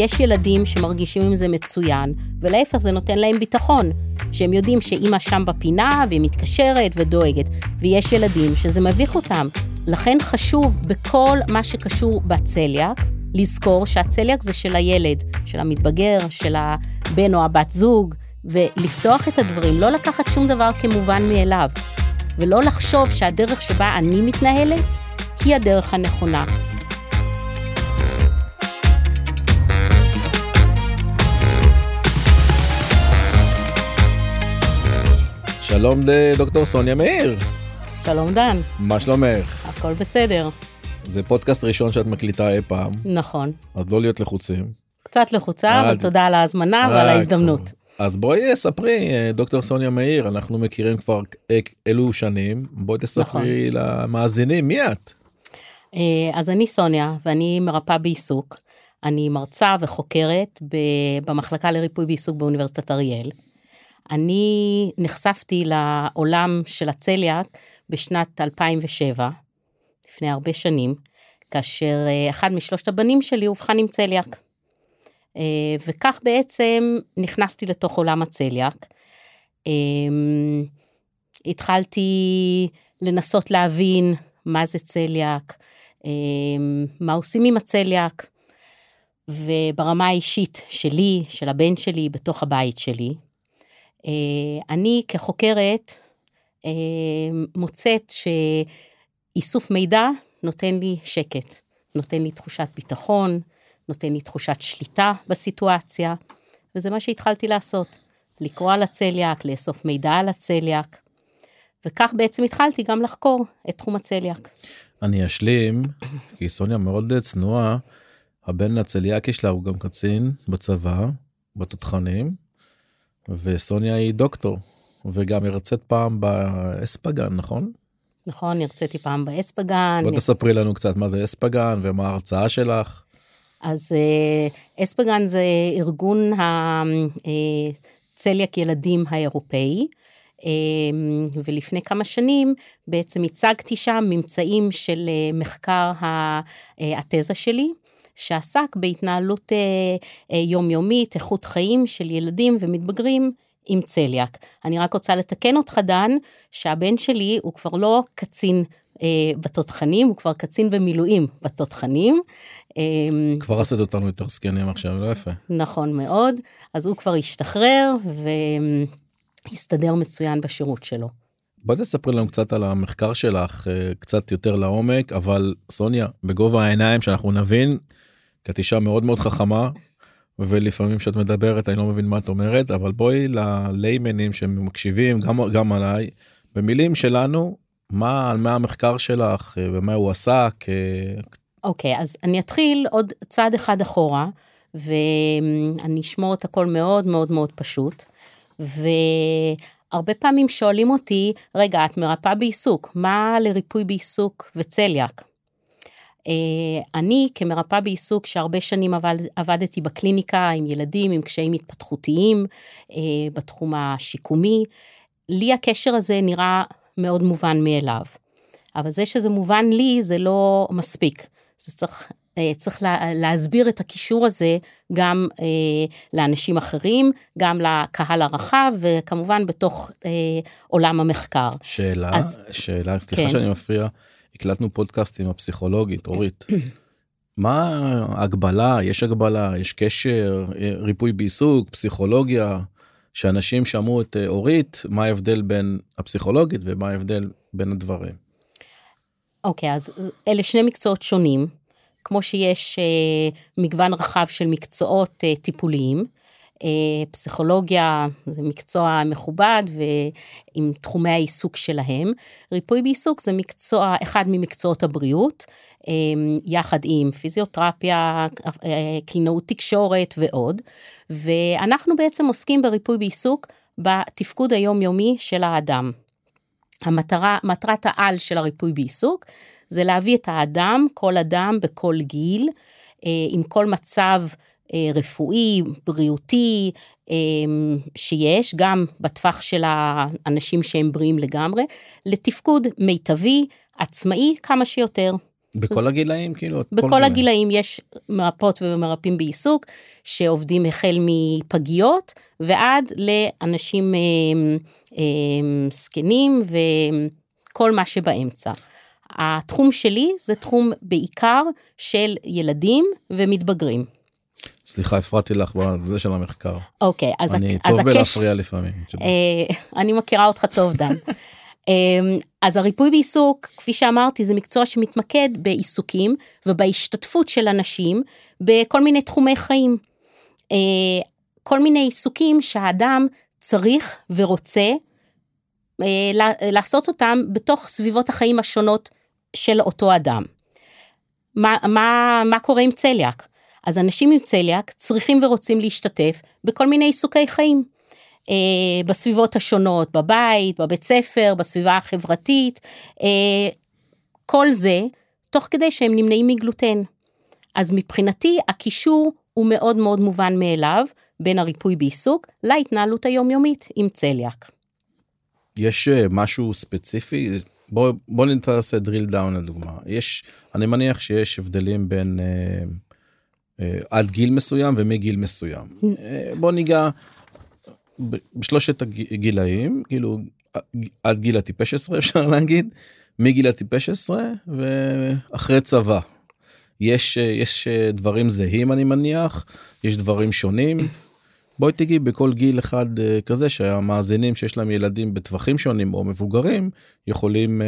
יש ילדים שמרגישים עם זה מצוין, ולהפך זה נותן להם ביטחון, שהם יודעים שאימא שם בפינה והיא מתקשרת ודואגת, ויש ילדים שזה מביך אותם. לכן חשוב בכל מה שקשור בצליאק, לזכור שהצליאק זה של הילד, של המתבגר, של הבן או הבת זוג, ולפתוח את הדברים, לא לקחת שום דבר כמובן מאליו, ולא לחשוב שהדרך שבה אני מתנהלת היא הדרך הנכונה. שלום דוקטור סוניה מאיר. שלום דן. מה שלומך? הכל בסדר. זה פודקאסט ראשון שאת מקליטה אי פעם. נכון. אז לא להיות לחוצים. קצת לחוצה, אבל תודה על ההזמנה ועל ההזדמנות. אז בואי ספרי, דוקטור סוניה מאיר, אנחנו מכירים כבר אלו שנים, בואי תספרי נכון. למאזינים, מי את? אז אני סוניה, ואני מרפאה בעיסוק. אני מרצה וחוקרת במחלקה לריפוי בעיסוק באוניברסיטת אריאל. אני נחשפתי לעולם של הצליאק בשנת 2007, לפני הרבה שנים, כאשר אחד משלושת הבנים שלי אובחן עם צליאק. וכך בעצם נכנסתי לתוך עולם הצליאק. התחלתי לנסות להבין מה זה צליאק, מה עושים עם הצליאק, וברמה האישית שלי, של הבן שלי, בתוך הבית שלי, אני כחוקרת מוצאת שאיסוף מידע נותן לי שקט, נותן לי תחושת ביטחון, נותן לי תחושת שליטה בסיטואציה, וזה מה שהתחלתי לעשות, לקרוא על הצליאק, לאסוף מידע על הצליאק, וכך בעצם התחלתי גם לחקור את תחום הצליאק. אני אשלים, כי סוניה מאוד צנועה, הבן הצליאקי שלה הוא גם קצין בצבא, בתותחנים, וסוניה היא דוקטור, וגם הרצית פעם באספגן, נכון? נכון, הרציתי פעם באספגן. בוא תספרי לנו קצת מה זה אספגן ומה ההרצאה שלך. אז אה, אספגן זה ארגון הצליאק ילדים האירופאי, אה, ולפני כמה שנים בעצם הצגתי שם ממצאים של אה, מחקר התזה שלי. שעסק בהתנהלות יומיומית, איכות חיים של ילדים ומתבגרים עם צליאק. אני רק רוצה לתקן אותך, דן, שהבן שלי הוא כבר לא קצין אה, בתותחנים, הוא כבר קצין במילואים בתותחנים. כבר עשית אותנו יותר זקנים עכשיו, לא יפה. נכון מאוד, אז הוא כבר השתחרר והסתדר מצוין בשירות שלו. בוא תספרי לנו קצת על המחקר שלך, קצת יותר לעומק, אבל סוניה, בגובה העיניים שאנחנו נבין, כי את אישה מאוד מאוד חכמה, ולפעמים כשאת מדברת אני לא מבין מה את אומרת, אבל בואי לליימנים שמקשיבים, גם, גם עליי, במילים שלנו, מה, מה המחקר שלך, ומה הוא עסק. אוקיי, okay, אז אני אתחיל עוד צעד אחד אחורה, ואני אשמור את הכל מאוד מאוד מאוד פשוט. והרבה פעמים שואלים אותי, רגע, את מרפאה בעיסוק, מה לריפוי בעיסוק וצליאק? אני כמרפאה בעיסוק שהרבה שנים עבד, עבדתי בקליניקה עם ילדים עם קשיים התפתחותיים בתחום השיקומי, לי הקשר הזה נראה מאוד מובן מאליו. אבל זה שזה מובן לי זה לא מספיק. זה צריך, צריך לה, להסביר את הקישור הזה גם אה, לאנשים אחרים, גם לקהל הרחב וכמובן בתוך אה, עולם המחקר. שאלה, אז, שאלה, סליחה כן. שאני מפריע. הקלטנו פודקאסט עם הפסיכולוגית אורית. מה ההגבלה יש הגבלה יש קשר ריפוי בעיסוק פסיכולוגיה שאנשים שמעו את אורית מה ההבדל בין הפסיכולוגית ומה ההבדל בין הדברים. אוקיי okay, אז אלה שני מקצועות שונים כמו שיש אה, מגוון רחב של מקצועות אה, טיפוליים. אה, פסיכולוגיה זה מקצוע מכובד ועם תחומי העיסוק שלהם. ריפוי בעיסוק זה מקצוע, אחד ממקצועות הבריאות, אה, יחד עם פיזיותרפיה, אה, קלינאות תקשורת ועוד. ואנחנו בעצם עוסקים בריפוי בעיסוק בתפקוד היומיומי של האדם. המטרה, מטרת העל של הריפוי בעיסוק זה להביא את האדם, כל אדם בכל גיל, עם כל מצב רפואי, בריאותי, אה, שיש, גם בטווח של האנשים שהם בריאים לגמרי, לתפקוד מיטבי, עצמאי כמה שיותר. בכל הגילאים כאילו? כל בכל גילאים. הגילאים יש מרפאות ומרפאים בעיסוק שעובדים החל מפגיות ועד לאנשים אה, אה, זקנים וכל מה שבאמצע. התחום שלי זה תחום בעיקר של ילדים ומתבגרים. סליחה הפרעתי לך בזה של המחקר. אוקיי, אז, אני אז טוב. בלהפריע לפעמים. אה, אני מכירה אותך טוב דן. אה, אז הריפוי בעיסוק כפי שאמרתי זה מקצוע שמתמקד בעיסוקים ובהשתתפות של אנשים בכל מיני תחומי חיים. אה, כל מיני עיסוקים שהאדם צריך ורוצה אה, לעשות אותם בתוך סביבות החיים השונות של אותו אדם. מה, מה, מה קורה עם צליאק? אז אנשים עם צליאק צריכים ורוצים להשתתף בכל מיני עיסוקי חיים. אה, בסביבות השונות, בבית, בבית ספר, בסביבה החברתית, אה, כל זה תוך כדי שהם נמנעים מגלוטן. אז מבחינתי הקישור הוא מאוד מאוד מובן מאליו בין הריפוי בעיסוק להתנהלות היומיומית עם צליאק. יש אה, משהו ספציפי בוא בוא נתעשה drill down לדוגמה יש אני מניח שיש הבדלים בין אה, עד גיל מסוים ומגיל מסוים אה, בוא ניגע בשלושת הגילאים כאילו עד גיל הטיפש עשרה אפשר להגיד מגיל הטיפש עשרה ואחרי צבא. יש אה, יש אה, דברים זהים אני מניח יש דברים שונים. בואי תגיעי בכל גיל אחד אה, כזה שהמאזינים שיש להם ילדים בטווחים שונים או מבוגרים יכולים אה,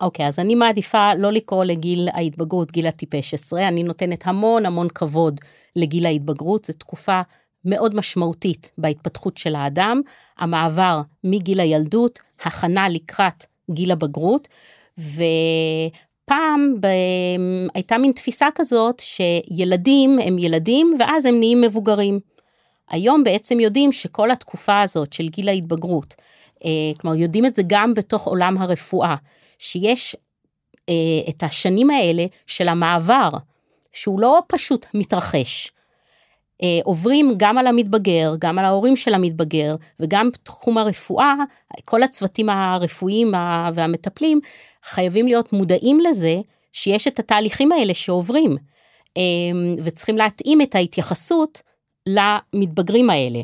אוקיי, אז אני מעדיפה לא לקרוא לגיל ההתבגרות גיל הטיפש עשרה, אני נותנת המון המון כבוד לגיל ההתבגרות, זו תקופה מאוד משמעותית בהתפתחות של האדם, המעבר מגיל הילדות, הכנה לקראת גיל הבגרות, ופעם ב... הייתה מין תפיסה כזאת שילדים הם ילדים ואז הם נהיים מבוגרים. היום בעצם יודעים שכל התקופה הזאת של גיל ההתבגרות, כלומר יודעים את זה גם בתוך עולם הרפואה, שיש אה, את השנים האלה של המעבר, שהוא לא פשוט מתרחש. אה, עוברים גם על המתבגר, גם על ההורים של המתבגר, וגם בתחום הרפואה, כל הצוותים הרפואיים והמטפלים חייבים להיות מודעים לזה שיש את התהליכים האלה שעוברים, אה, וצריכים להתאים את ההתייחסות למתבגרים האלה.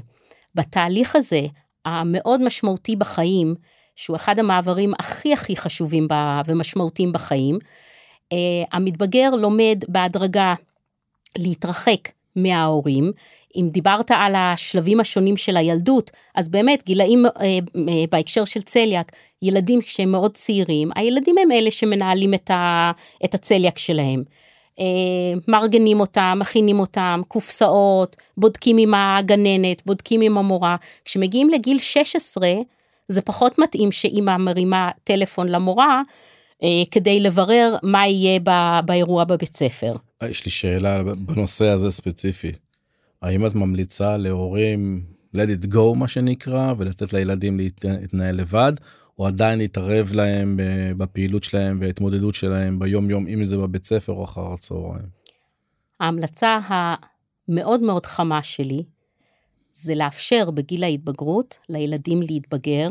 בתהליך הזה, המאוד משמעותי בחיים, שהוא אחד המעברים הכי הכי חשובים ומשמעותיים בחיים, אה, המתבגר לומד בהדרגה להתרחק מההורים. אם דיברת על השלבים השונים של הילדות, אז באמת גילאים אה, אה, בהקשר של צליאק, ילדים שהם מאוד צעירים, הילדים הם אלה שמנהלים את הצליאק שלהם. אה, מארגנים אותם, מכינים אותם, קופסאות, בודקים עם הגננת, בודקים עם המורה. כשמגיעים לגיל 16, זה פחות מתאים שאימא מרימה טלפון למורה אה, כדי לברר מה יהיה ב- באירוע בבית ספר. יש לי שאלה בנושא הזה ספציפי. האם את ממליצה להורים let it go מה שנקרא ולתת לילדים להת- להתנהל לבד או עדיין להתערב להם בפעילות שלהם וההתמודדות שלהם ביום יום אם זה בבית ספר או אחר הצהריים. ההמלצה המאוד מאוד חמה שלי זה לאפשר בגיל ההתבגרות לילדים להתבגר,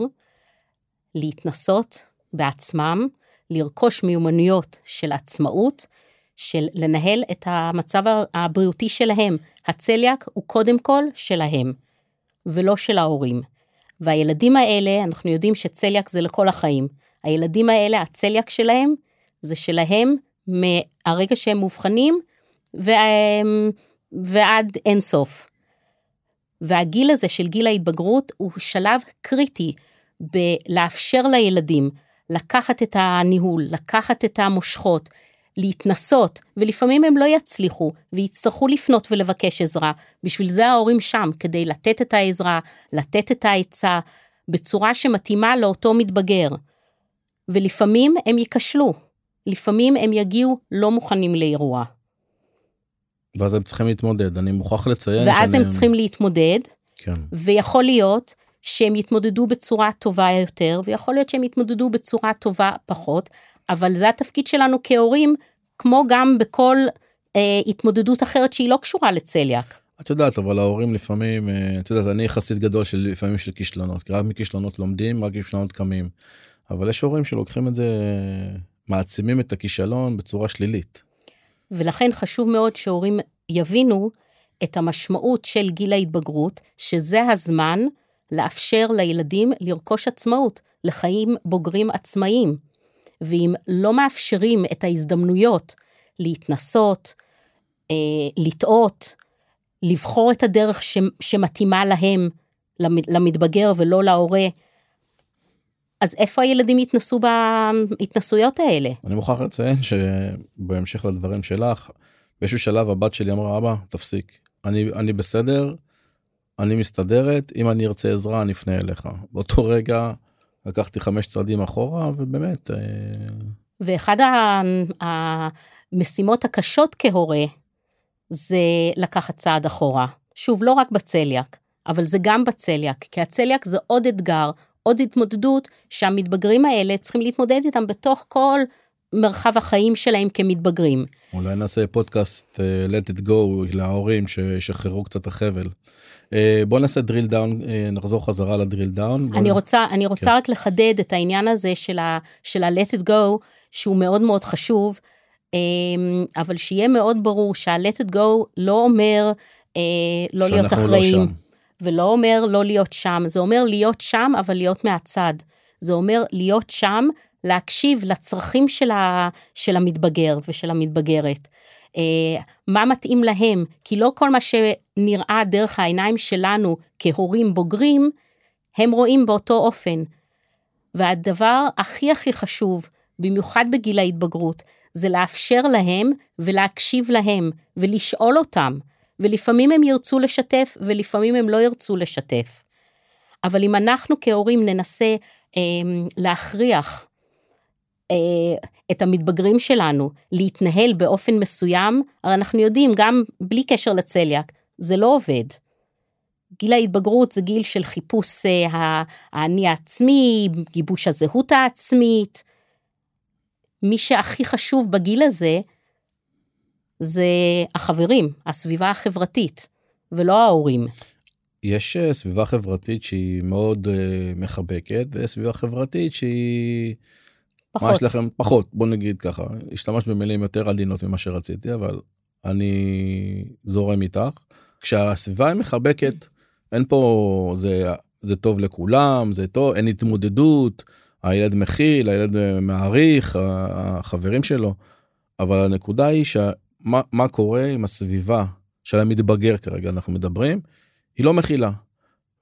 להתנסות בעצמם, לרכוש מיומנויות של עצמאות, של לנהל את המצב הבריאותי שלהם. הצליאק הוא קודם כל שלהם, ולא של ההורים. והילדים האלה, אנחנו יודעים שצליאק זה לכל החיים. הילדים האלה, הצליאק שלהם זה שלהם מהרגע שהם מאובחנים וה- ועד אין סוף. והגיל הזה של גיל ההתבגרות הוא שלב קריטי בלאפשר לילדים לקחת את הניהול, לקחת את המושכות, להתנסות, ולפעמים הם לא יצליחו ויצטרכו לפנות ולבקש עזרה. בשביל זה ההורים שם, כדי לתת את העזרה, לתת את העצה, בצורה שמתאימה לאותו מתבגר. ולפעמים הם ייכשלו, לפעמים הם יגיעו לא מוכנים לאירוע. ואז הם צריכים להתמודד אני מוכרח לציין ואז שאני- הם צריכים להתמודד, כן. ויכול להיות שהם יתמודדו בצורה טובה יותר, ויכול להיות שהם יתמודדו בצורה טובה פחות, אבל זה התפקיד שלנו כהורים, כמו גם בכל אה, התמודדות אחרת שהיא לא קשורה לצליאק. את יודעת אבל ההורים לפעמים אה, את יודעת אני יחסית גדול של לפעמים של כישלונות כי רק מכישלונות לומדים רק מכישלונות קמים. אבל יש הורים שלוקחים את זה מעצימים את הכישלון בצורה שלילית. ולכן חשוב מאוד שהורים יבינו את המשמעות של גיל ההתבגרות, שזה הזמן לאפשר לילדים לרכוש עצמאות, לחיים בוגרים עצמאיים. ואם לא מאפשרים את ההזדמנויות להתנסות, אה, לטעות, לבחור את הדרך ש, שמתאימה להם, למתבגר ולא להורה, אז איפה הילדים יתנסו בהתנסויות האלה? אני מוכרח לציין שבהמשך לדברים שלך, באיזשהו שלב הבת שלי אמרה, אבא, תפסיק, אני, אני בסדר, אני מסתדרת, אם אני ארצה עזרה אני אפנה אליך. באותו רגע לקחתי חמש צעדים אחורה ובאמת. אה, ואחד המשימות הקשות כהורה זה לקחת צעד אחורה. שוב, לא רק בצליאק, אבל זה גם בצליאק, כי הצליאק זה עוד אתגר, עוד התמודדות שהמתבגרים האלה צריכים להתמודד איתם בתוך כל מרחב החיים שלהם כמתבגרים. אולי נעשה פודקאסט uh, let it go להורים ששחררו קצת החבל. Uh, בוא נעשה drill down uh, נחזור חזרה לדריל דאון. אני רוצה אני רוצה כן. רק לחדד את העניין הזה של ה, של ה let it go שהוא מאוד מאוד חשוב um, אבל שיהיה מאוד ברור שה let it go לא אומר uh, לא להיות לא אחראים. לא ולא אומר לא להיות שם, זה אומר להיות שם אבל להיות מהצד. זה אומר להיות שם, להקשיב לצרכים של, ה, של המתבגר ושל המתבגרת. אה, מה מתאים להם, כי לא כל מה שנראה דרך העיניים שלנו כהורים בוגרים, הם רואים באותו אופן. והדבר הכי הכי חשוב, במיוחד בגיל ההתבגרות, זה לאפשר להם ולהקשיב להם ולשאול אותם. ולפעמים הם ירצו לשתף ולפעמים הם לא ירצו לשתף. אבל אם אנחנו כהורים ננסה אה, להכריח את המתבגרים שלנו להתנהל באופן מסוים, הרי אנחנו יודעים גם בלי קשר לצליאק, זה לא עובד. גיל ההתבגרות זה גיל של חיפוש אה, האני העצמי, גיבוש הזהות העצמית. מי שהכי חשוב בגיל הזה זה החברים, הסביבה החברתית, ולא ההורים. יש אה, סביבה חברתית שהיא מאוד מחבקת וסביבה חברתית שהיא פחות. מה יש לכם? פחות. בוא נגיד ככה. השתמשת במילים יותר עדינות ממה שרציתי אבל אני זורם איתך. כשהסביבה היא מחבקת אין פה זה זה טוב לכולם זה טוב אין התמודדות הילד מכיל הילד מעריך החברים שלו. אבל הנקודה היא שה... מה, מה קורה עם הסביבה של המתבגר כרגע? אנחנו מדברים, היא לא מכילה.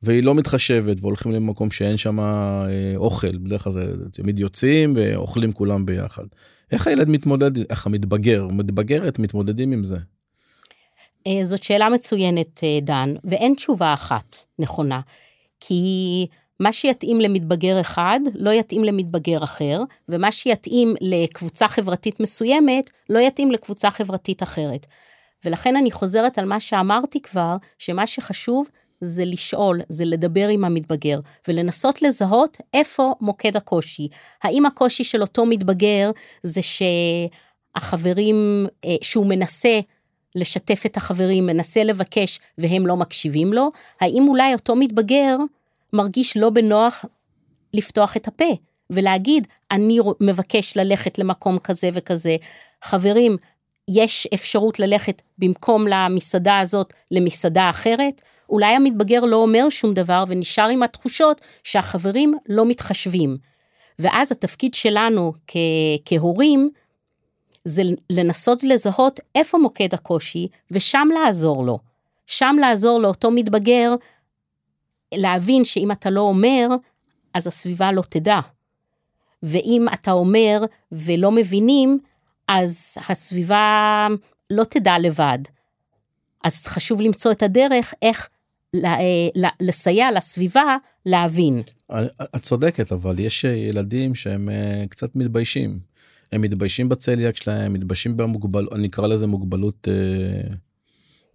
והיא לא מתחשבת והולכים למקום שאין שם אה, אוכל בדרך כלל זה תמיד יוצאים ואוכלים כולם ביחד. איך הילד מתמודד איך המתבגר מתבגרת מתמודדים עם זה. אה, זאת שאלה מצוינת אה, דן ואין תשובה אחת נכונה כי מה שיתאים למתבגר אחד לא יתאים למתבגר אחר, ומה שיתאים לקבוצה חברתית מסוימת לא יתאים לקבוצה חברתית אחרת. ולכן אני חוזרת על מה שאמרתי כבר, שמה שחשוב זה לשאול, זה לדבר עם המתבגר, ולנסות לזהות איפה מוקד הקושי. האם הקושי של אותו מתבגר זה שהחברים, אה, שהוא מנסה לשתף את החברים, מנסה לבקש והם לא מקשיבים לו? האם אולי אותו מתבגר מרגיש לא בנוח לפתוח את הפה ולהגיד, אני מבקש ללכת למקום כזה וכזה. חברים, יש אפשרות ללכת במקום למסעדה הזאת למסעדה אחרת? אולי המתבגר לא אומר שום דבר ונשאר עם התחושות שהחברים לא מתחשבים. ואז התפקיד שלנו כ- כהורים זה לנסות לזהות איפה מוקד הקושי ושם לעזור לו. שם לעזור לאותו מתבגר להבין שאם אתה לא אומר, אז הסביבה לא תדע. ואם אתה אומר ולא מבינים, אז הסביבה לא תדע לבד. אז חשוב למצוא את הדרך איך לסייע לסביבה להבין. את צודקת, אבל יש ילדים שהם אה, קצת מתביישים. הם מתביישים בצליאק שלהם, מתביישים במוגבלות, אני אקרא לזה מוגבלות אה,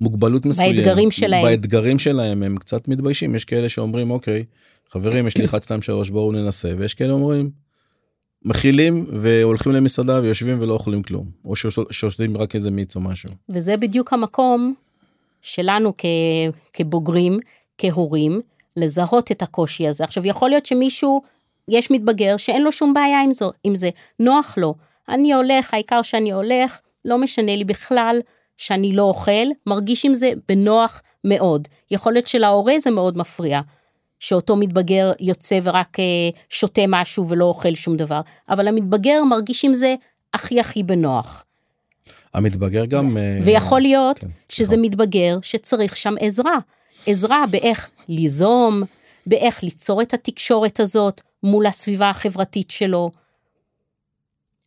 מוגבלות מסוימת באתגרים שלהם באתגרים שלהם הם קצת מתביישים יש כאלה שאומרים אוקיי חברים יש לי 1 2 3 בואו ננסה ויש כאלה אומרים. מכילים והולכים למסעדה ויושבים ולא אוכלים כלום או שושבים רק איזה מיץ או משהו. וזה בדיוק המקום שלנו כ, כבוגרים כהורים לזהות את הקושי הזה עכשיו יכול להיות שמישהו יש מתבגר שאין לו שום בעיה עם, זו, עם זה נוח לו אני הולך, העיקר שאני הולך, לא משנה לי בכלל שאני לא אוכל, מרגיש עם זה בנוח מאוד. יכול להיות שלהורה זה מאוד מפריע, שאותו מתבגר יוצא ורק אה, שותה משהו ולא אוכל שום דבר, אבל המתבגר מרגיש עם זה הכי הכי בנוח. המתבגר גם... אה, ויכול להיות כן, שזה סליחה. מתבגר שצריך שם עזרה. עזרה באיך ליזום, באיך ליצור את התקשורת הזאת מול הסביבה החברתית שלו.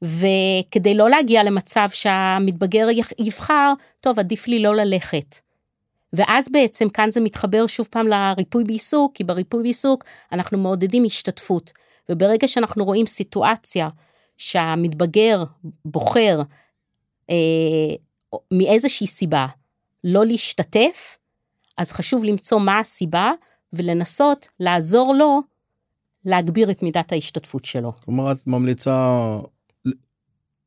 וכדי לא להגיע למצב שהמתבגר יבחר, טוב, עדיף לי לא ללכת. ואז בעצם כאן זה מתחבר שוב פעם לריפוי בעיסוק, כי בריפוי בעיסוק אנחנו מעודדים השתתפות. וברגע שאנחנו רואים סיטואציה שהמתבגר בוחר מאיזושהי סיבה לא להשתתף, אז חשוב למצוא מה הסיבה ולנסות לעזור לו להגביר את מידת ההשתתפות שלו. כלומר את ממליצה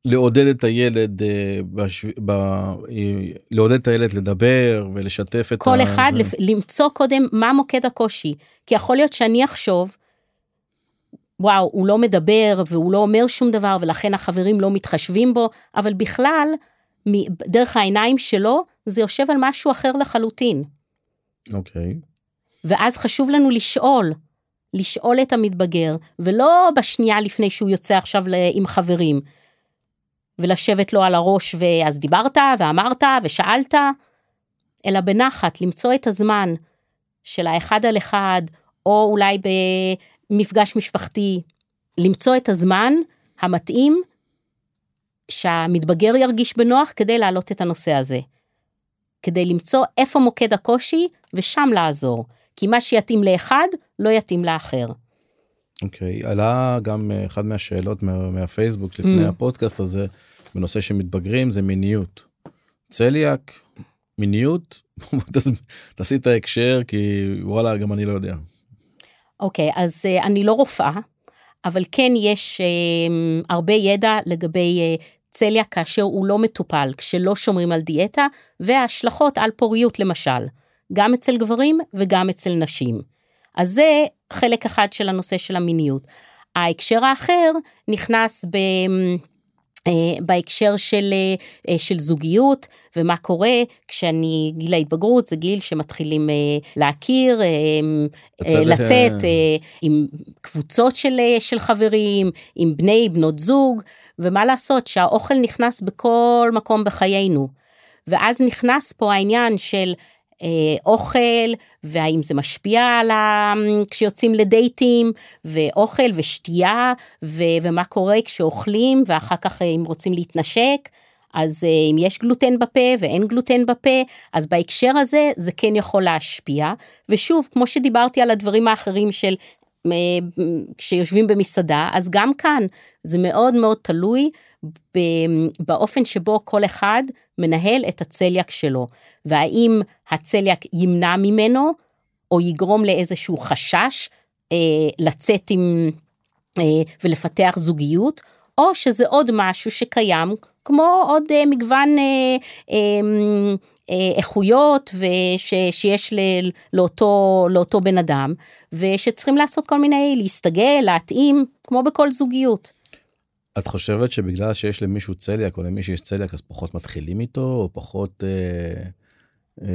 לעודד את הילד, אה, בשב... ב... אה, לעודד את הילד לדבר ולשתף את כל ה- אחד זה. למצוא קודם מה מוקד הקושי, כי יכול להיות שאני אחשוב, וואו, הוא לא מדבר והוא לא אומר שום דבר ולכן החברים לא מתחשבים בו, אבל בכלל, דרך העיניים שלו, זה יושב על משהו אחר לחלוטין. אוקיי. ואז חשוב לנו לשאול, לשאול את המתבגר, ולא בשנייה לפני שהוא יוצא עכשיו עם חברים, ולשבת לו על הראש ואז דיברת ואמרת ושאלת, אלא בנחת, למצוא את הזמן של האחד על אחד, או אולי במפגש משפחתי, למצוא את הזמן המתאים שהמתבגר ירגיש בנוח כדי להעלות את הנושא הזה. כדי למצוא איפה מוקד הקושי ושם לעזור. כי מה שיתאים לאחד לא יתאים לאחר. אוקיי, עלה גם אה, אחד מהשאלות מה, מהפייסבוק לפני Mm. הפודקאסט הזה, בנושא שמתבגרים, זה מיניות. צליאק, מיניות, תעשי את ההקשר, כי וואלה, גם אני לא יודע. אוקיי, אז אה, אני לא רופאה, אבל כן יש אה, הרבה ידע לגבי אה, צליאק כאשר הוא לא מטופל, כשלא שומרים על דיאטה, וההשלכות על פוריות למשל, גם אצל גברים וגם אצל נשים. אז זה חלק אחד של הנושא של המיניות. ההקשר האחר נכנס ב... אה, בהקשר של, אה, אה, של זוגיות ומה קורה כשאני גיל ההתבגרות זה גיל שמתחילים להכיר לצאת, עם קבוצות של, של חברים עם בני בנות זוג ומה לעשות שהאוכל נכנס בכל מקום בחיינו. ואז נכנס פה העניין של אוכל והאם זה משפיע על ה... כשיוצאים לדייטים ואוכל ושתייה ו... ומה קורה כשאוכלים ואחר כך אה, אם רוצים להתנשק אז אה, אם יש גלוטן בפה ואין גלוטן בפה אז בהקשר הזה זה כן יכול להשפיע. ושוב כמו שדיברתי על הדברים האחרים של אה, כשיושבים במסעדה אז גם כאן זה מאוד מאוד תלוי באופן שבו כל אחד מנהל את הצליאק שלו והאם הצליאק ימנע ממנו או יגרום לאיזשהו חשש אה, לצאת עם אה, ולפתח זוגיות או שזה עוד משהו שקיים כמו עוד אה, מגוון אה, אה, אה, איכויות וש, שיש ל, לאותו, לאותו בן אדם ושצריכים לעשות כל מיני להסתגל להתאים כמו בכל זוגיות. את חושבת שבגלל שיש למישהו צליאק או למישהו יש צליאק אז פחות מתחילים איתו או פחות אה, אה,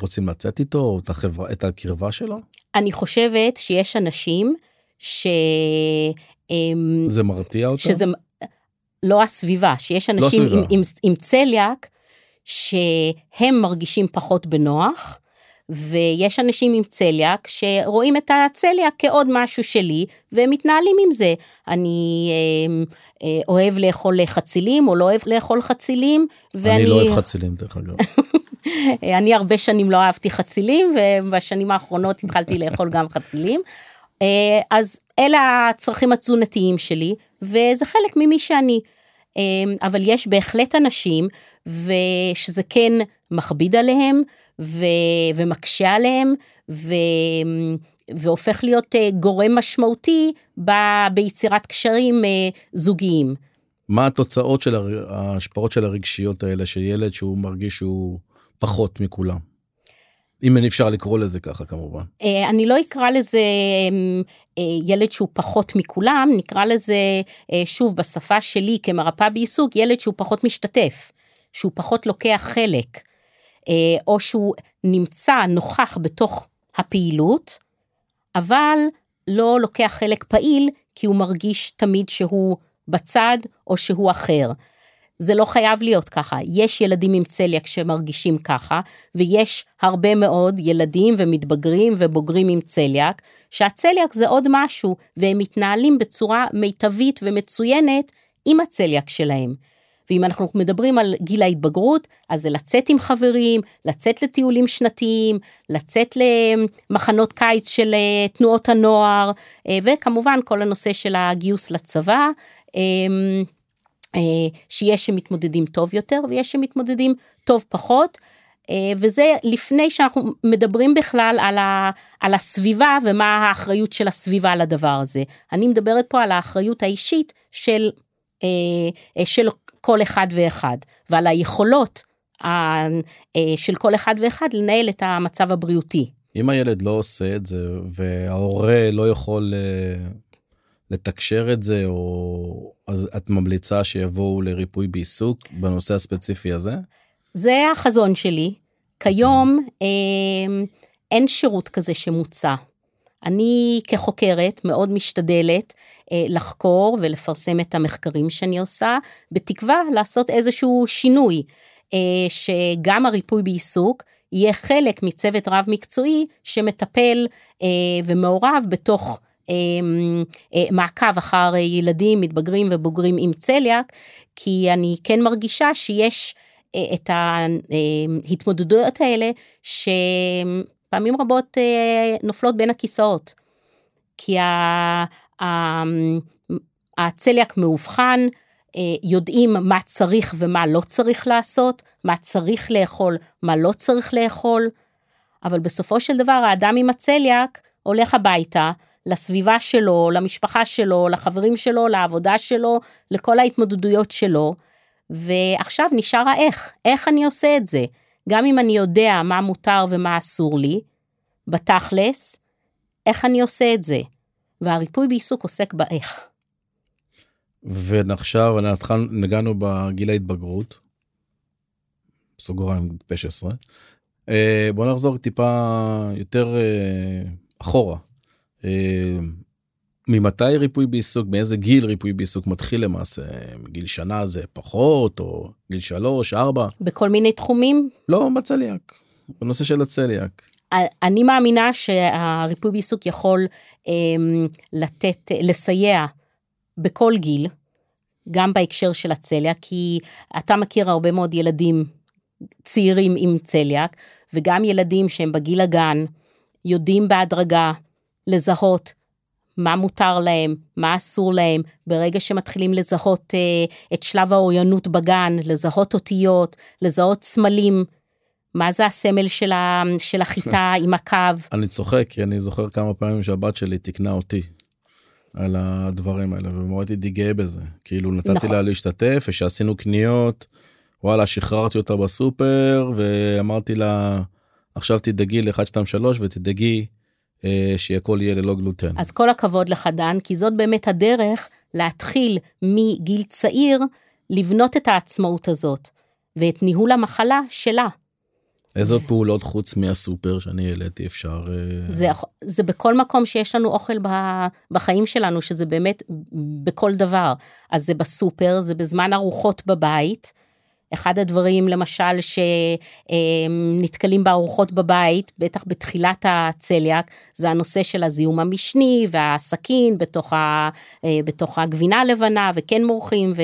רוצים לצאת איתו או את, החברה, את הקרבה שלו? אני חושבת שיש אנשים ש... אמ, זה מרתיע אותו? שזה לא הסביבה, שיש אנשים הסביבה. עם, עם, עם צליאק שהם מרגישים פחות בנוח, ויש אנשים עם צליאק שרואים את הצליאק כעוד משהו שלי והם מתנהלים עם זה. אני אה, אה, אוהב לאכול חצילים או לא אוהב לאכול חצילים ואני אני לא אוהב חצילים דרך אגב. אני הרבה שנים לא אהבתי חצילים ובשנים האחרונות התחלתי לאכול גם חצילים. אה, אז אלה הצרכים התזונתיים שלי וזה חלק ממי שאני. אה, אבל יש בהחלט אנשים ושזה כן מכביד עליהם ו... ומקשה עליהם ו... והופך להיות אה, גורם משמעותי ב... ביצירת קשרים אה, זוגיים. מה התוצאות של הר- ההשפעות של הרגשיות האלה של ילד שהוא מרגיש שהוא פחות מכולם? אם אין אפשר לקרוא לזה ככה כמובן. אה, אני לא אקרא לזה אה, ילד שהוא פחות מכולם, נקרא לזה שוב בשפה שלי כמרפאה בעיסוק, ילד שהוא פחות משתתף, שהוא פחות לוקח חלק, או שהוא נמצא נוכח בתוך הפעילות, אבל לא לוקח חלק פעיל כי הוא מרגיש תמיד שהוא בצד או שהוא אחר. זה לא חייב להיות ככה. יש ילדים עם צליאק שמרגישים ככה, ויש הרבה מאוד ילדים ומתבגרים ובוגרים עם צליאק, שהצליאק זה עוד משהו, והם מתנהלים בצורה מיטבית ומצוינת עם הצליאק שלהם. ואם אנחנו מדברים על גיל ההתבגרות, אז זה לצאת עם חברים, לצאת לטיולים שנתיים, לצאת למחנות קיץ של אה, תנועות הנוער, אה, וכמובן כל הנושא של הגיוס לצבא. אה, שיש שמתמודדים טוב יותר ויש שמתמודדים טוב פחות. וזה לפני שאנחנו מדברים בכלל על, ה, על הסביבה ומה האחריות של הסביבה לדבר הזה. אני מדברת פה על האחריות האישית של, של כל אחד ואחד ועל היכולות של כל אחד ואחד לנהל את המצב הבריאותי. אם הילד לא עושה את זה וההורה לא יכול אה, לתקשר את זה או אז את ממליצה שיבואו לריפוי בעיסוק בנושא הספציפי הזה? זה החזון שלי. כיום אה, אין שירות כזה שמוצע. אני כחוקרת מאוד משתדלת אה, לחקור ולפרסם את המחקרים שאני עושה, בתקווה לעשות איזשהו שינוי, אה, שגם הריפוי בעיסוק יהיה חלק מצוות רב מקצועי שמטפל אה, ומעורב בתוך מעקב אחר ילדים, מתבגרים ובוגרים עם צליאק, כי אני כן מרגישה שיש את ההתמודדויות האלה שפעמים רבות נופלות בין הכיסאות. כי הצליאק מאובחן, אה, יודעים מה צריך ומה לא צריך לעשות, מה צריך לאכול, מה לא צריך לאכול, אבל בסופו של דבר האדם עם הצליאק הולך הביתה, לסביבה שלו, למשפחה שלו, לחברים שלו, לעבודה שלו, לכל ההתמודדויות שלו, ועכשיו נשאר האיך, איך אני עושה את זה. גם אם אני יודע מה מותר ומה אסור לי, בתכלס, איך אני עושה את זה. והריפוי בעיסוק עוסק באיך. ועכשיו נגענו בגיל ההתבגרות, סוגריים פה 16. אה, בוא נחזור טיפה יותר אה, אחורה. ממתי ריפוי בעיסוק, מאיזה גיל ריפוי בעיסוק מתחיל למעשה? גיל שנה זה פחות, או גיל שלוש, ארבע? בכל מיני תחומים? לא, בצליאק, בנושא של הצליאק. אני מאמינה שהריפוי בעיסוק יכול אמ, לתת, לסייע בכל גיל, גם בהקשר של הצליאק, כי אתה מכיר הרבה מאוד ילדים צעירים עם צליאק, וגם ילדים שהם בגיל הגן, יודעים בהדרגה לזהות מה מותר להם, מה אסור להם, ברגע שמתחילים לזהות אה, את שלב האוריינות בגן, לזהות אותיות, לזהות סמלים, מה זה הסמל של, ה, של החיטה עם הקו? אני צוחק כי אני זוכר כמה פעמים שהבת שלי תיקנה אותי על הדברים האלה ומאוד הייתי גאה בזה כאילו נתתי נכון. לה להשתתף ושעשינו קניות וואלה שחררתי אותה בסופר ואמרתי לה עכשיו תדאגי ל-1 2 3 ותדאגי שהכל יהיה ללא גלוטן. אז כל הכבוד לך דן כי זאת באמת הדרך להתחיל מגיל צעיר לבנות את העצמאות הזאת ואת ניהול המחלה שלה. איזה פעולות חוץ מהסופר שאני העליתי אפשר אה, זה זה בכל מקום שיש לנו אוכל בחיים שלנו שזה באמת בכל דבר אז זה בסופר זה בזמן ארוחות בבית אחד הדברים למשל שנתקלים בארוחות בבית, בטח בתחילת הצליאק, זה הנושא של הזיהום המשני והסכין בתוך, ה, אה, בתוך הגבינה הלבנה וכן מורחים ו,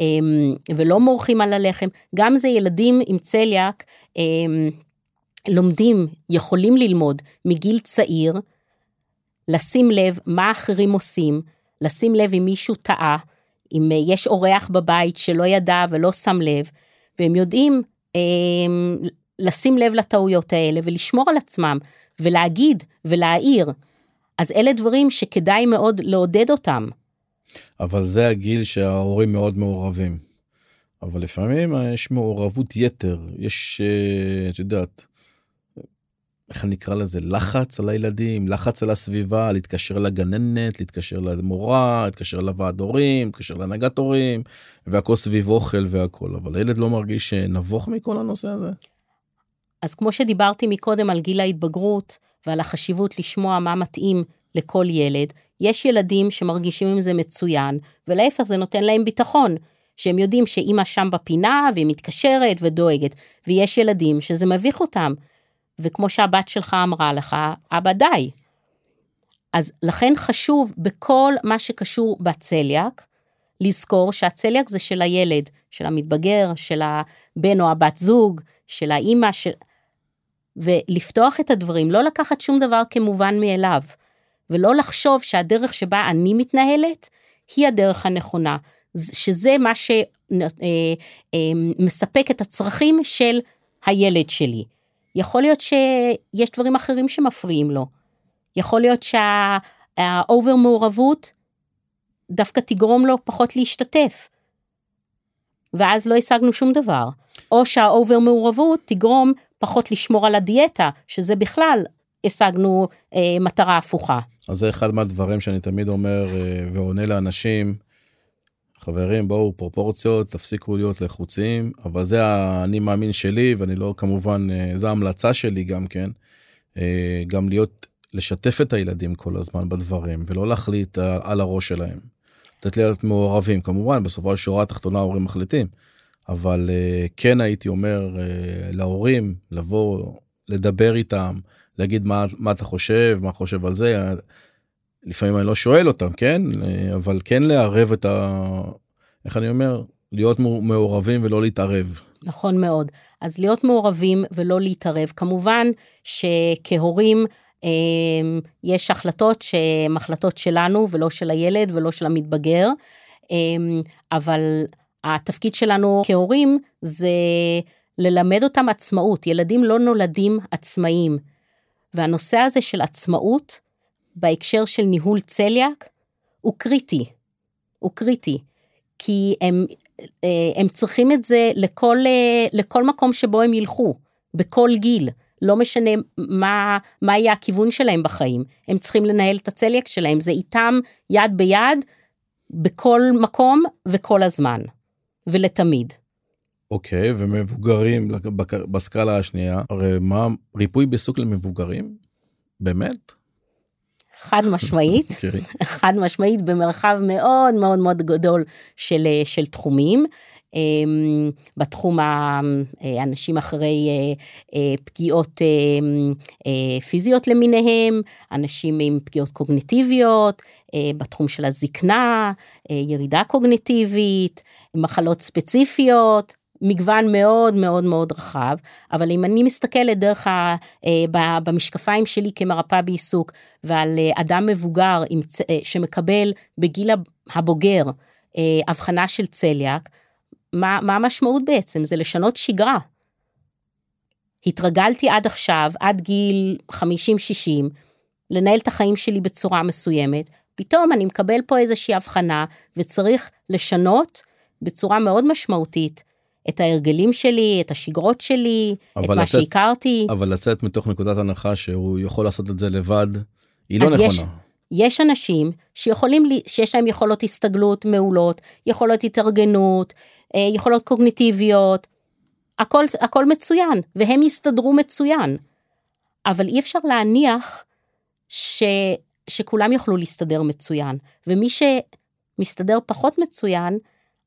אמ, ולא מורחים על הלחם. גם זה ילדים עם צליאק אמ, לומדים, יכולים ללמוד מגיל צעיר, לשים לב מה אחרים עושים, לשים לב אם מישהו טעה. אם אה, יש אורח בבית שלא ידע ולא שם לב, והם יודעים אה, לשים לב לטעויות האלה ולשמור על עצמם, ולהגיד ולהעיר, אז אלה דברים שכדאי מאוד לעודד אותם. אבל זה הגיל שההורים מאוד מעורבים. אבל לפעמים יש מעורבות יתר, יש, אה, את יודעת, איך אני אקרא לזה? לחץ על הילדים לחץ על הסביבה להתקשר לגננת להתקשר למורה להתקשר לוועד הורים להתקשר להנהגת הורים והכל סביב אוכל והכל. אבל הילד לא מרגיש נבוך מכל הנושא הזה. אז כמו שדיברתי מקודם על גיל ההתבגרות ועל החשיבות לשמוע מה מתאים לכל ילד, יש ילדים שמרגישים עם זה מצוין, ולהפך זה נותן להם ביטחון, שהם יודעים שאימא שם בפינה והיא מתקשרת ודואגת, ויש ילדים שזה מביך אותם, וכמו שהבת שלך אמרה לך, אבא די. אז לכן חשוב בכל מה שקשור בצליאק, לזכור שהצליאק זה של הילד, של המתבגר, של הבן או הבת זוג, של האימא, של... ולפתוח את הדברים, לא לקחת שום דבר כמובן מאליו, ולא לחשוב שהדרך שבה אני מתנהלת היא הדרך הנכונה, שזה מה שמספק אה, אה, את הצרכים של הילד שלי. יכול להיות שיש דברים אחרים שמפריעים לו. יכול להיות שהאובר מעורבות דווקא תגרום לו פחות להשתתף. ואז לא השגנו שום דבר. או שהאובר מעורבות תגרום פחות לשמור על הדיאטה, שזה בכלל השגנו אה, מטרה הפוכה. אז זה אחד מהדברים שאני תמיד אומר אה, ועונה לאנשים, חברים בואו פרופורציות תפסיקו להיות לחוצים אבל זה האני מאמין שלי ואני לא כמובן אה, זה ההמלצה שלי גם כן אה, גם להיות לשתף את הילדים כל הזמן בדברים ולא להחליט על הראש שלהם. לתת להיות מעורבים כמובן בסופו של שורה התחתונה ההורים מחליטים אבל כן הייתי אומר להורים לבוא לדבר איתם להגיד מה מה אתה חושב מה חושב על זה לפעמים אני לא שואל אותם כן? אבל כן לערב את ה... איך אני אומר? להיות מעורבים ולא להתערב. נכון מאוד. אז להיות מעורבים ולא להתערב. כמובן שכהורים אה, יש החלטות שהן החלטות שלנו ולא של הילד ולא של המתבגר אה, אבל התפקיד שלנו כהורים זה ללמד אותם עצמאות. ילדים לא נולדים עצמאיים. והנושא הזה של עצמאות בהקשר של ניהול צליאק הוא קריטי. הוא קריטי. כי הם, אה, הם צריכים את זה לכל, אה, לכל מקום שבו הם ילכו, בכל גיל. לא משנה מה, מה יהיה הכיוון שלהם בחיים, הם צריכים לנהל את הצליאק שלהם, זה איתם יד ביד, בכל מקום וכל הזמן, ולתמיד. אוקיי, okay, ומבוגרים בסקאלה השנייה, הרי מה, ריפוי בעיסוק למבוגרים? באמת? חד משמעית, okay. אוקיי. חד משמעית במרחב מאוד מאוד מאוד גדול של, של תחומים. אמ, בתחום האנשים אחרי אה, אה, פגיעות אה, פיזיות למיניהם, אנשים עם פגיעות קוגניטיביות, בתחום של הזקנה, ירידה קוגניטיבית, מחלות ספציפיות, מגוון מאוד מאוד מאוד רחב, אבל אם אני מסתכלת דרך ה... אה, במשקפיים שלי כמרפאה בעיסוק ועל אה, אדם מבוגר עם, אה, שמקבל בגיל הבוגר הבחנה של צליאק, מה, מה המשמעות בעצם? זה לשנות שגרה. התרגלתי עד עכשיו, עד גיל 50-60, לנהל את החיים שלי בצורה מסוימת, פתאום אני מקבל פה איזושהי הבחנה וצריך לשנות בצורה מאוד משמעותית את ההרגלים שלי, את השגרות שלי, את מה לצאת, שהכרתי. אבל לצאת מתוך נקודת הנחה שהוא יכול לעשות את זה לבד, היא לא נכונה. יש, יש אנשים שיכולים, שיש להם יכולות הסתגלות מעולות, יכולות התארגנות, אה, יכולות קוגניטיביות, הכל, הכל מצוין, והם יסתדרו מצוין. אבל אי אפשר להניח ש, שכולם יוכלו להסתדר מצוין, ומי שמסתדר פחות מצוין,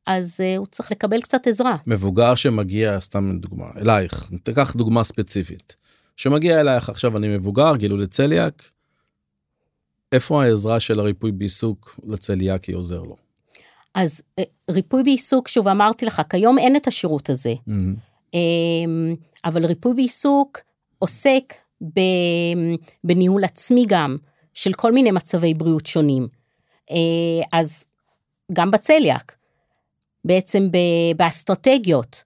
אז uh, הוא צריך לקבל קצת עזרה. מבוגר שמגיע, סתם דוגמה, אלייך, תיקח דוגמה ספציפית. שמגיע אלייך עכשיו אני מבוגר, גילו לצליאק, איפה העזרה של הריפוי בעיסוק לצליאקי עוזר לו? אז uh, ריפוי בעיסוק, שוב אמרתי לך, כיום אין את השירות הזה. Mm-hmm. אבל ריפוי בעיסוק עוסק בניהול עצמי גם, של כל מיני מצבי בריאות שונים. Uh, אז גם בצליאק. בעצם באסטרטגיות,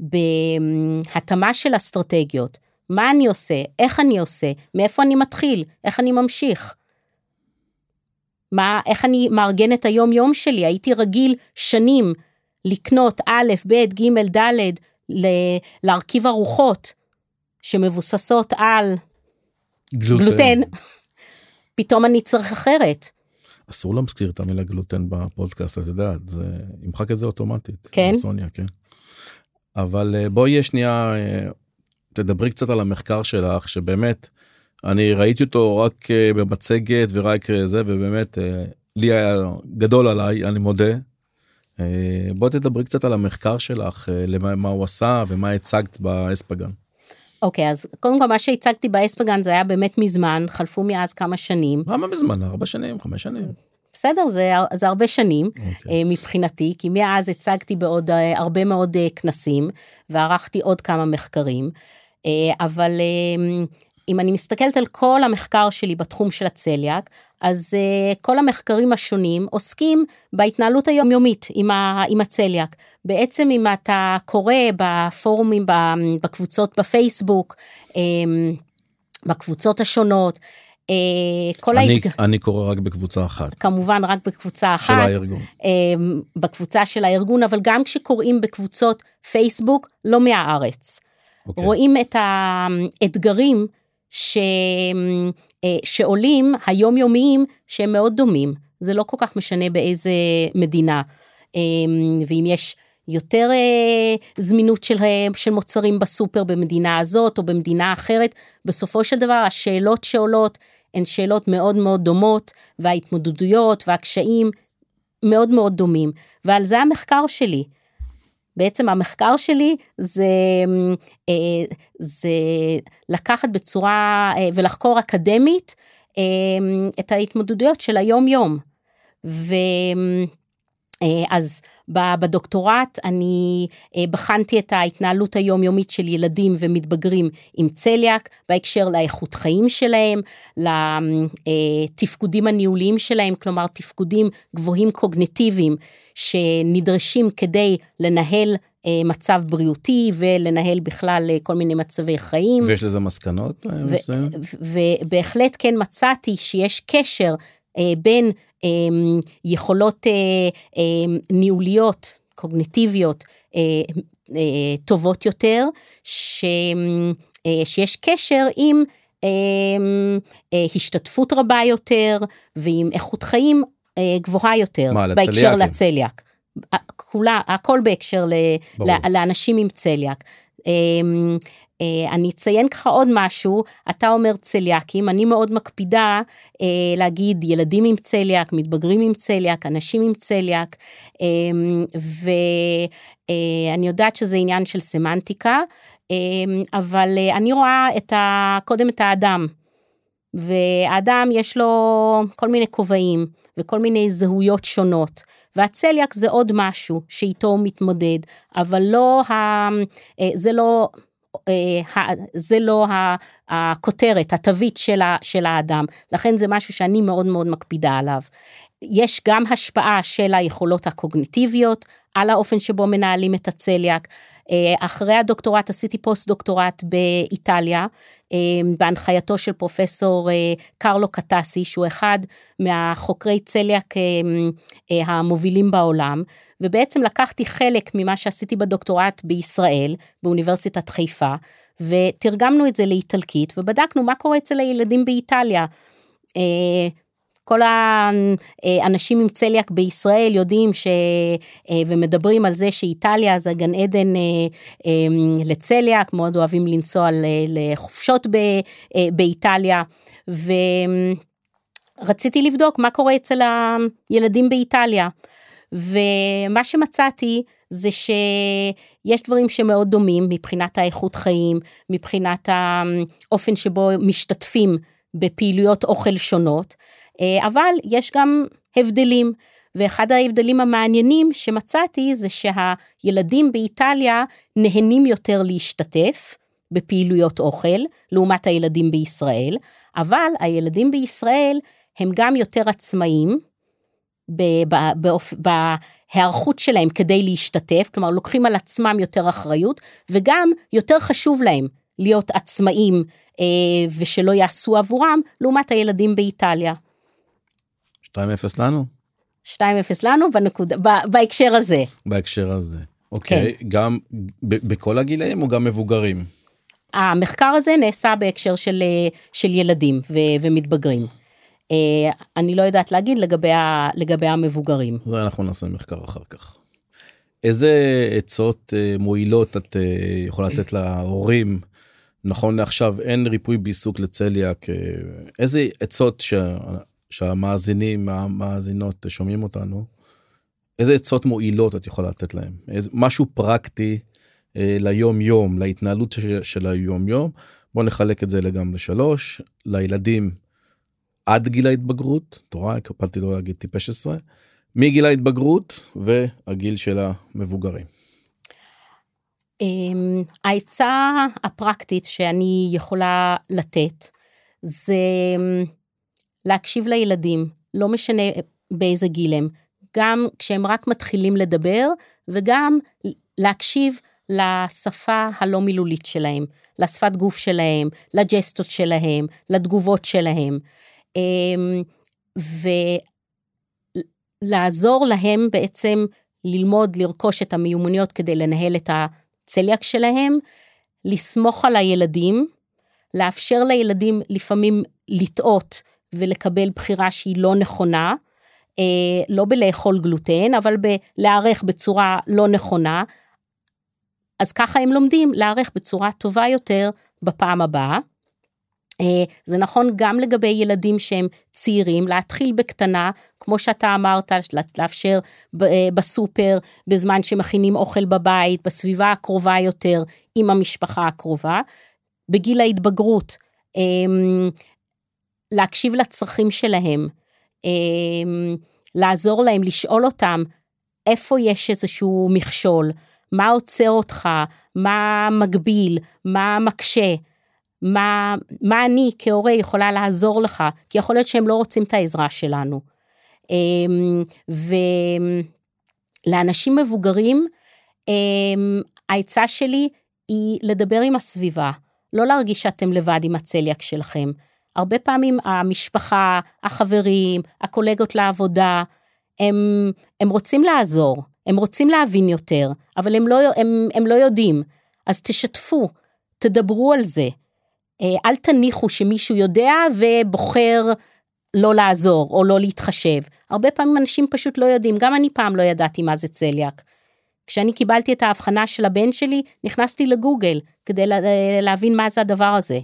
בהתאמה של אסטרטגיות, מה אני עושה, איך אני עושה, מאיפה אני מתחיל, איך אני ממשיך. מה, איך אני מארגן את היום יום שלי, הייתי רגיל שנים לקנות א', ב', ג', ד', להרכיב ארוחות שמבוססות על גלוטן, פתאום אני צריך אחרת. אסור להזכיר את המילה גלוטן בפודקאסט, את יודעת, זה ימחק את זה אוטומטית. כן? סוניה, כן. אבל אה, בואי שנייה, אה, תדברי קצת על המחקר שלך, שבאמת, אני ראיתי אותו רק אה, במצגת ורק זה, ובאמת, לי היה גדול עליי, אני מודה. בואי תדברי קצת על המחקר שלך, למה מה הוא עשה ומה הצגת באספגן. אוקיי, okay, אז קודם כל מה שהצגתי באספגן זה היה באמת מזמן, חלפו מאז כמה שנים. למה מזמן? ארבע שנים, חמש שנים. בסדר, זה, זה הרבה שנים okay. אוקיי. מבחינתי, כי מאז הצגתי בעוד הרבה מאוד כנסים, וערכתי עוד כמה מחקרים, אבל אם אני מסתכלת על כל המחקר שלי בתחום של הצליאק, אז uh, כל המחקרים השונים עוסקים בהתנהלות היומיומית עם, ה, עם הצליאק. בעצם אם אתה קורא בפורומים, בקבוצות בפייסבוק, um, בקבוצות השונות, uh, כל אני, ההתג... אני קורא רק בקבוצה אחת. כמובן רק בקבוצה אחת. של הארגון. Uh, בקבוצה של הארגון, אבל גם כשקוראים בקבוצות פייסבוק, לא מהארץ. Okay. אוקיי. רואים את האתגרים ש... אה, שעולים היומיומיים שהם מאוד דומים, זה לא כל כך משנה באיזה מדינה. אה, ואם יש יותר אה, זמינות של, של מוצרים בסופר במדינה הזאת או במדינה אחרת, בסופו של דבר השאלות שעולות הן שאלות מאוד מאוד דומות, וההתמודדויות והקשיים מאוד מאוד דומים, ועל זה המחקר שלי. בעצם המחקר שלי זה, אה, זה לקחת בצורה אה, ולחקור אקדמית אה, את ההתמודדויות של היום יום. ואז בדוקטורט אני בחנתי את ההתנהלות היומיומית של ילדים ומתבגרים עם צליאק בהקשר לאיכות חיים שלהם, לתפקודים הניהוליים שלהם, כלומר תפקודים גבוהים קוגנטיביים שנדרשים כדי לנהל אה, מצב בריאותי ולנהל בכלל אה, כל מיני מצבי חיים. ויש לזה מסקנות? אה, ובהחלט כן מצאתי שיש קשר בין יכולות ניהוליות, קוגניטיביות, טובות יותר, ש, שיש קשר עם השתתפות רבה יותר ועם איכות חיים אה, גבוהה יותר מה, בהקשר לצליאק. כולה, הכל בהקשר ל, לאנשים עם צליאק. אה, אני אציין ככה עוד משהו, אתה אומר צליאקים, אני מאוד מקפידה אה, להגיד ילדים עם צליאק, מתבגרים עם צליאק, אנשים עם צליאק, אמ, ואני יודעת שזה עניין של סמנטיקה, אמ, אבל אני רואה את ה, קודם את האדם, והאדם יש לו כל מיני כובעים. וכל מיני זהויות שונות. והצליאק זה עוד משהו שאיתו הוא מתמודד, אבל לא, ה, אה, זה לא, אה, זה לא הכותרת, התווית של האדם, לכן זה משהו שאני מאוד מאוד מקפידה עליו. יש גם השפעה של היכולות הקוגניטיביות על האופן שבו מנהלים את הצליאק. אה, אחרי הדוקטורט עשיתי פוסט דוקטורט באיטליה, אה, בהנחייתו של פרופסור אה, קרלו קטסי, שהוא אחד מהחוקרי צליאק המובילים בעולם, ובעצם לקחתי חלק ממה שעשיתי בדוקטורט בישראל, באוניברסיטת חיפה, ותרגמנו את זה לאיטלקית, ובדקנו מה קורה אצל הילדים באיטליה. כל האנשים עם צליאק בישראל יודעים ש... אה, ומדברים על זה שאיטליה זה גן עדן אה, אה, לצליאק, מאוד אוהבים לנסוע לחופשות באיטליה, ורציתי לבדוק מה קורה אצל הילדים באיטליה. ומה שמצאתי זה שיש דברים שמאוד דומים מבחינת האיכות חיים, מבחינת האופן שבו משתתפים בפעילויות אוכל שונות, אה, אבל יש גם הבדלים. ואחד ההבדלים המעניינים שמצאתי זה שהילדים באיטליה נהנים יותר להשתתף בפעילויות אוכל לעומת הילדים בישראל, אבל הילדים בישראל הם גם יותר עצמאיים בהיערכות שלהם כדי להשתתף, כלומר לוקחים על עצמם יותר אחריות וגם יותר חשוב להם להיות עצמאים אה, ושלא יעשו עבורם לעומת הילדים באיטליה. 2-0 לנו? 2-0 לנו בנקודה, בהקשר הזה. בהקשר הזה. אוקיי, כן. גם ב- בכל הגילאים או גם מבוגרים? המחקר הזה נעשה בהקשר של, של ילדים ו, ומתבגרים. אני לא יודעת להגיד לגבי, ה, לגבי המבוגרים. זה אנחנו נעשה מחקר אחר כך. איזה עצות מועילות את יכולה לתת להורים נכון לעכשיו אין ריפוי בעיסוק לצליאק איזה עצות ש... שהמאזינים המאזינות שומעים אותנו איזה עצות מועילות את יכולה לתת להם? איזה משהו פרקטי אה, ליום יום להתנהלות של, של היום יום בוא נחלק את זה לגמרי. לשלוש לילדים עד גיל ההתבגרות תורה הקפלתי לא להגיד טיפש עשרה מגיל ההתבגרות והגיל של המבוגרים. אמ, העצה הפרקטית שאני יכולה לתת זה אמ, להקשיב לילדים, לא משנה באיזה גיל הם, גם כשהם רק מתחילים לדבר וגם להקשיב לשפה הלא מילולית שלהם, לשפת גוף שלהם, לג'סטות שלהם, לתגובות שלהם, אמ, ולעזור להם בעצם ללמוד, לרכוש את המיומנויות כדי לנהל את. הצליאק שלהם, לסמוך על הילדים, לאפשר לילדים לפעמים לטעות ולקבל בחירה שהיא לא נכונה, אה, לא בלאכול גלוטן, אבל בלהערך בצורה לא נכונה, אז ככה הם לומדים להערך בצורה טובה יותר בפעם הבאה. אה, זה נכון גם לגבי ילדים שהם צעירים, להתחיל בקטנה, כמו שאתה אמרת, לאפשר אה, בסופר, בזמן שמכינים אוכל בבית, בסביבה הקרובה יותר עם המשפחה הקרובה. בגיל ההתבגרות, אמ, להקשיב לצרכים שלהם, אמ, לעזור להם, לשאול אותם איפה יש איזשהו מכשול, מה עוצר אותך, מה מגביל, מה מקשה. מה, מה אני כהורה יכולה לעזור לך, כי יכול להיות שהם לא רוצים את העזרה שלנו. אמ, ולאנשים מבוגרים, אמ, העצה שלי היא לדבר עם הסביבה, לא להרגיש שאתם לבד עם הצליאק שלכם. הרבה פעמים המשפחה, החברים, הקולגות לעבודה, הם, הם רוצים לעזור, הם רוצים להבין יותר, אבל הם לא, הם, הם לא יודעים. אז תשתפו, תדברו על זה. אה, אל תניחו שמישהו יודע ובוחר לא לעזור או לא להתחשב. הרבה פעמים אנשים פשוט לא יודעים, גם אני פעם לא ידעתי מה זה צליאק. כשאני קיבלתי את ההבחנה של הבן שלי, נכנסתי לגוגל כדי אה, להבין מה זה הדבר הזה.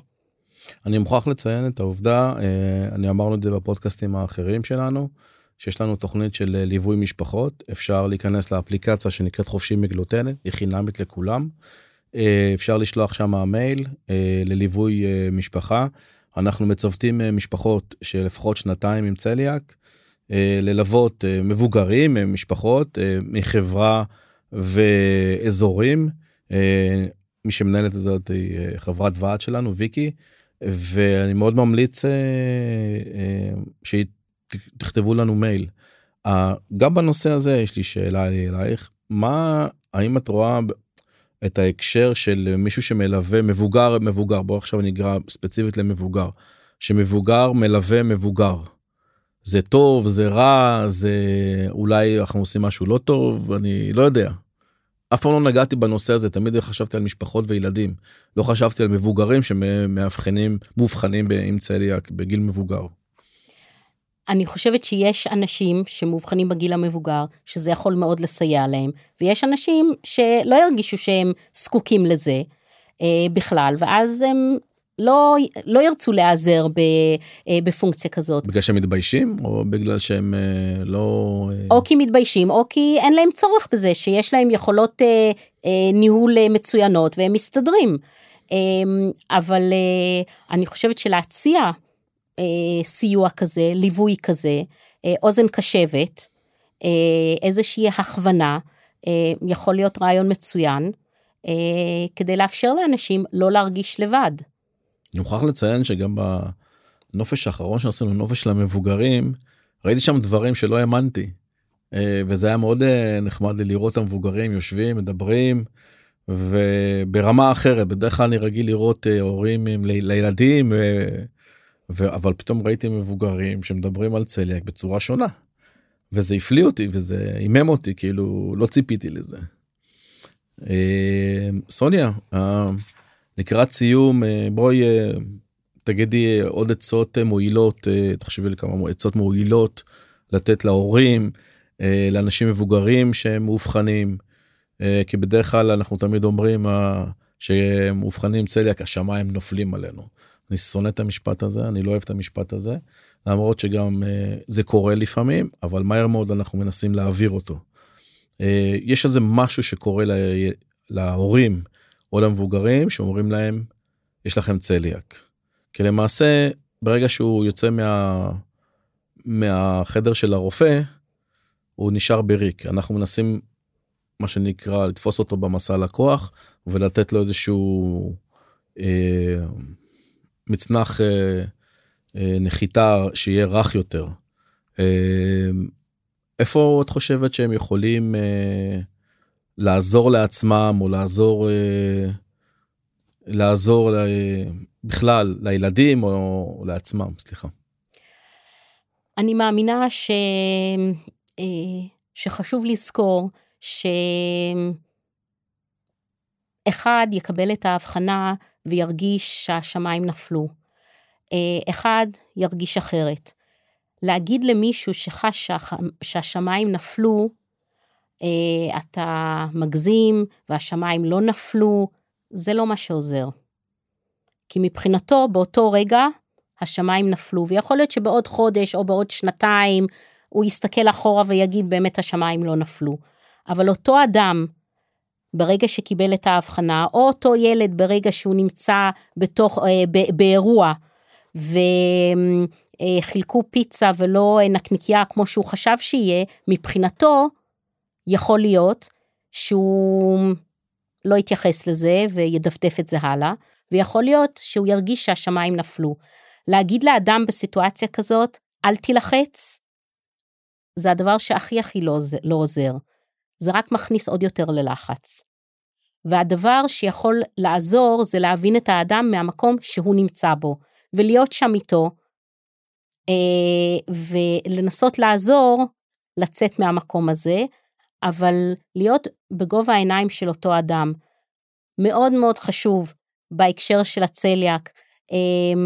אני מוכרח לציין את העובדה, אה, אני אמרנו את זה בפודקאסטים האחרים שלנו, שיש לנו תוכנית של ליווי משפחות, אפשר להיכנס לאפליקציה שנקראת חופשי מגלוטנת, היא חינמית לכולם. אה, אפשר לשלוח שם מייל אה, לליווי אה, משפחה. אנחנו מצוותים משפחות של לפחות שנתיים עם צליאק, ללוות מבוגרים, משפחות מחברה ואזורים. מי שמנהלת את זאת היא חברת ועד שלנו, ויקי, ואני מאוד ממליץ שתכתבו לנו מייל. גם בנושא הזה יש לי שאלה אלייך, מה, האם את רואה את ההקשר של מישהו שמלווה מבוגר מבוגר בוא עכשיו אני אגרע ספציפית למבוגר שמבוגר מלווה מבוגר. זה טוב זה רע זה אולי אנחנו עושים משהו לא טוב אני לא יודע. אף פעם לא נגעתי בנושא הזה תמיד חשבתי על משפחות וילדים לא חשבתי על מבוגרים שמאבחנים מאובחנים עם צליאק בגיל מבוגר. אני חושבת שיש אנשים שמאובחנים בגיל המבוגר, שזה יכול מאוד לסייע להם, ויש אנשים שלא ירגישו שהם זקוקים לזה אה, בכלל, ואז הם לא, לא ירצו להיעזר אה, בפונקציה כזאת. בגלל שהם מתביישים או בגלל שהם אה, לא... אה... או כי מתביישים או כי אין להם צורך בזה, שיש להם יכולות ניהול מצוינות והם מסתדרים. אה, אבל אני חושבת שלהציע סיוע כזה, ליווי כזה, אוזן קשבת, איזושהי הכוונה, יכול להיות רעיון מצוין, כדי לאפשר לאנשים לא להרגיש לבד. אני מוכרח לציין שגם בנופש האחרון שעשינו, נופש של המבוגרים, ראיתי שם דברים שלא האמנתי. אה, וזה היה מאוד אה, נחמד לי לראות את המבוגרים יושבים, מדברים. וברמה אחרת בדרך כלל אני רגיל לראות אה, הורים עם לילדים ו... אבל פתאום ראיתי מבוגרים שמדברים על צליאק בצורה שונה. וזה הפליא אותי וזה הימם אותי כאילו לא ציפיתי לזה. סוניה לקראת סיום אה, בואי אה, תגידי עוד עצות מועילות תחשבי לי כמה עצות מועילות לתת להורים לאנשים מבוגרים שהם מאובחנים כי בדרך כלל אנחנו תמיד אומרים שמאובחנים צליאק השמיים נופלים עלינו. אני שונא את המשפט הזה אני לא אוהב את המשפט הזה למרות שגם זה קורה לפעמים אבל מהר מאוד אנחנו מנסים להעביר אותו. יש איזה משהו שקורה להורים או למבוגרים שאומרים להם יש לכם צליאק. כי למעשה ברגע שהוא יוצא מה... מהחדר של הרופא הוא נשאר בריק אנחנו מנסים מה שנקרא לתפוס אותו במסע לקוח ולתת לו איזשהו אה, מצנח אה, אה, נחיתה שיהיה רך יותר. אה, איפה את חושבת שהם יכולים אה, לעזור לעצמם או לעזור אה, לעזור אה, בכלל לילדים או, לעצמם סליחה. אני מאמינה ש... אה, שחשוב לזכור שאחד יקבל את ההבחנה וירגיש שהשמיים נפלו. אחד ירגיש אחרת. להגיד למישהו שחש שהשמיים נפלו, אתה מגזים והשמיים לא נפלו, זה לא מה שעוזר. כי מבחינתו באותו רגע השמיים נפלו, ויכול להיות שבעוד חודש או בעוד שנתיים הוא יסתכל אחורה ויגיד באמת השמיים לא נפלו. אבל אותו אדם, ברגע שקיבל את ההבחנה, או אותו ילד ברגע שהוא נמצא בתוך, אה, באירוע, וחילקו פיצה ולא נקניקייה כמו שהוא חשב שיהיה, מבחינתו יכול להיות שהוא לא יתייחס לזה וידפדף את זה הלאה, ויכול להיות שהוא ירגיש שהשמיים נפלו. להגיד לאדם בסיטואציה כזאת, אל תילחץ, זה הדבר שהכי הכי לא, לא עוזר. זה רק מכניס עוד יותר ללחץ. והדבר שיכול לעזור זה להבין את האדם מהמקום שהוא נמצא בו, ולהיות שם איתו, אה, ולנסות לעזור לצאת מהמקום הזה, אבל להיות בגובה העיניים של אותו אדם. מאוד מאוד חשוב בהקשר של הצליאק, אה,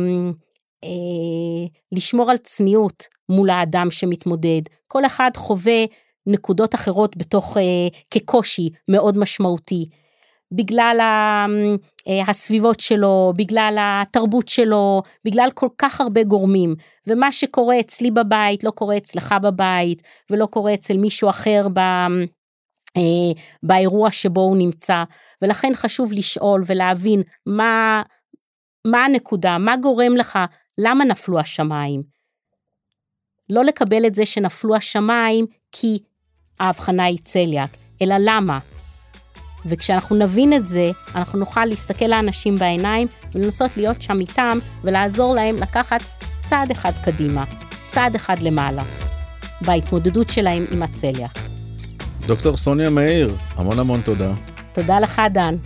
אה, לשמור על צניעות מול האדם שמתמודד. כל אחד חווה נקודות אחרות בתוך, אה, כקושי מאוד משמעותי. בגלל אה, הסביבות שלו, בגלל התרבות שלו, בגלל כל כך הרבה גורמים. ומה שקורה אצלי בבית לא קורה אצלך בבית, ולא קורה אצל מישהו אחר ב... אה, באירוע שבו הוא נמצא, ולכן חשוב לשאול ולהבין מה, מה הנקודה, מה גורם לך, למה נפלו השמיים. לא לקבל את זה שנפלו השמיים כי ההבחנה היא צליאק, אלא למה. וכשאנחנו נבין את זה, אנחנו נוכל להסתכל לאנשים בעיניים ולנסות להיות שם איתם ולעזור להם לקחת צעד אחד קדימה, צעד אחד למעלה, בהתמודדות שלהם עם הצליח. דוקטור סוניה מאיר, המון המון תודה. תודה לך, דן.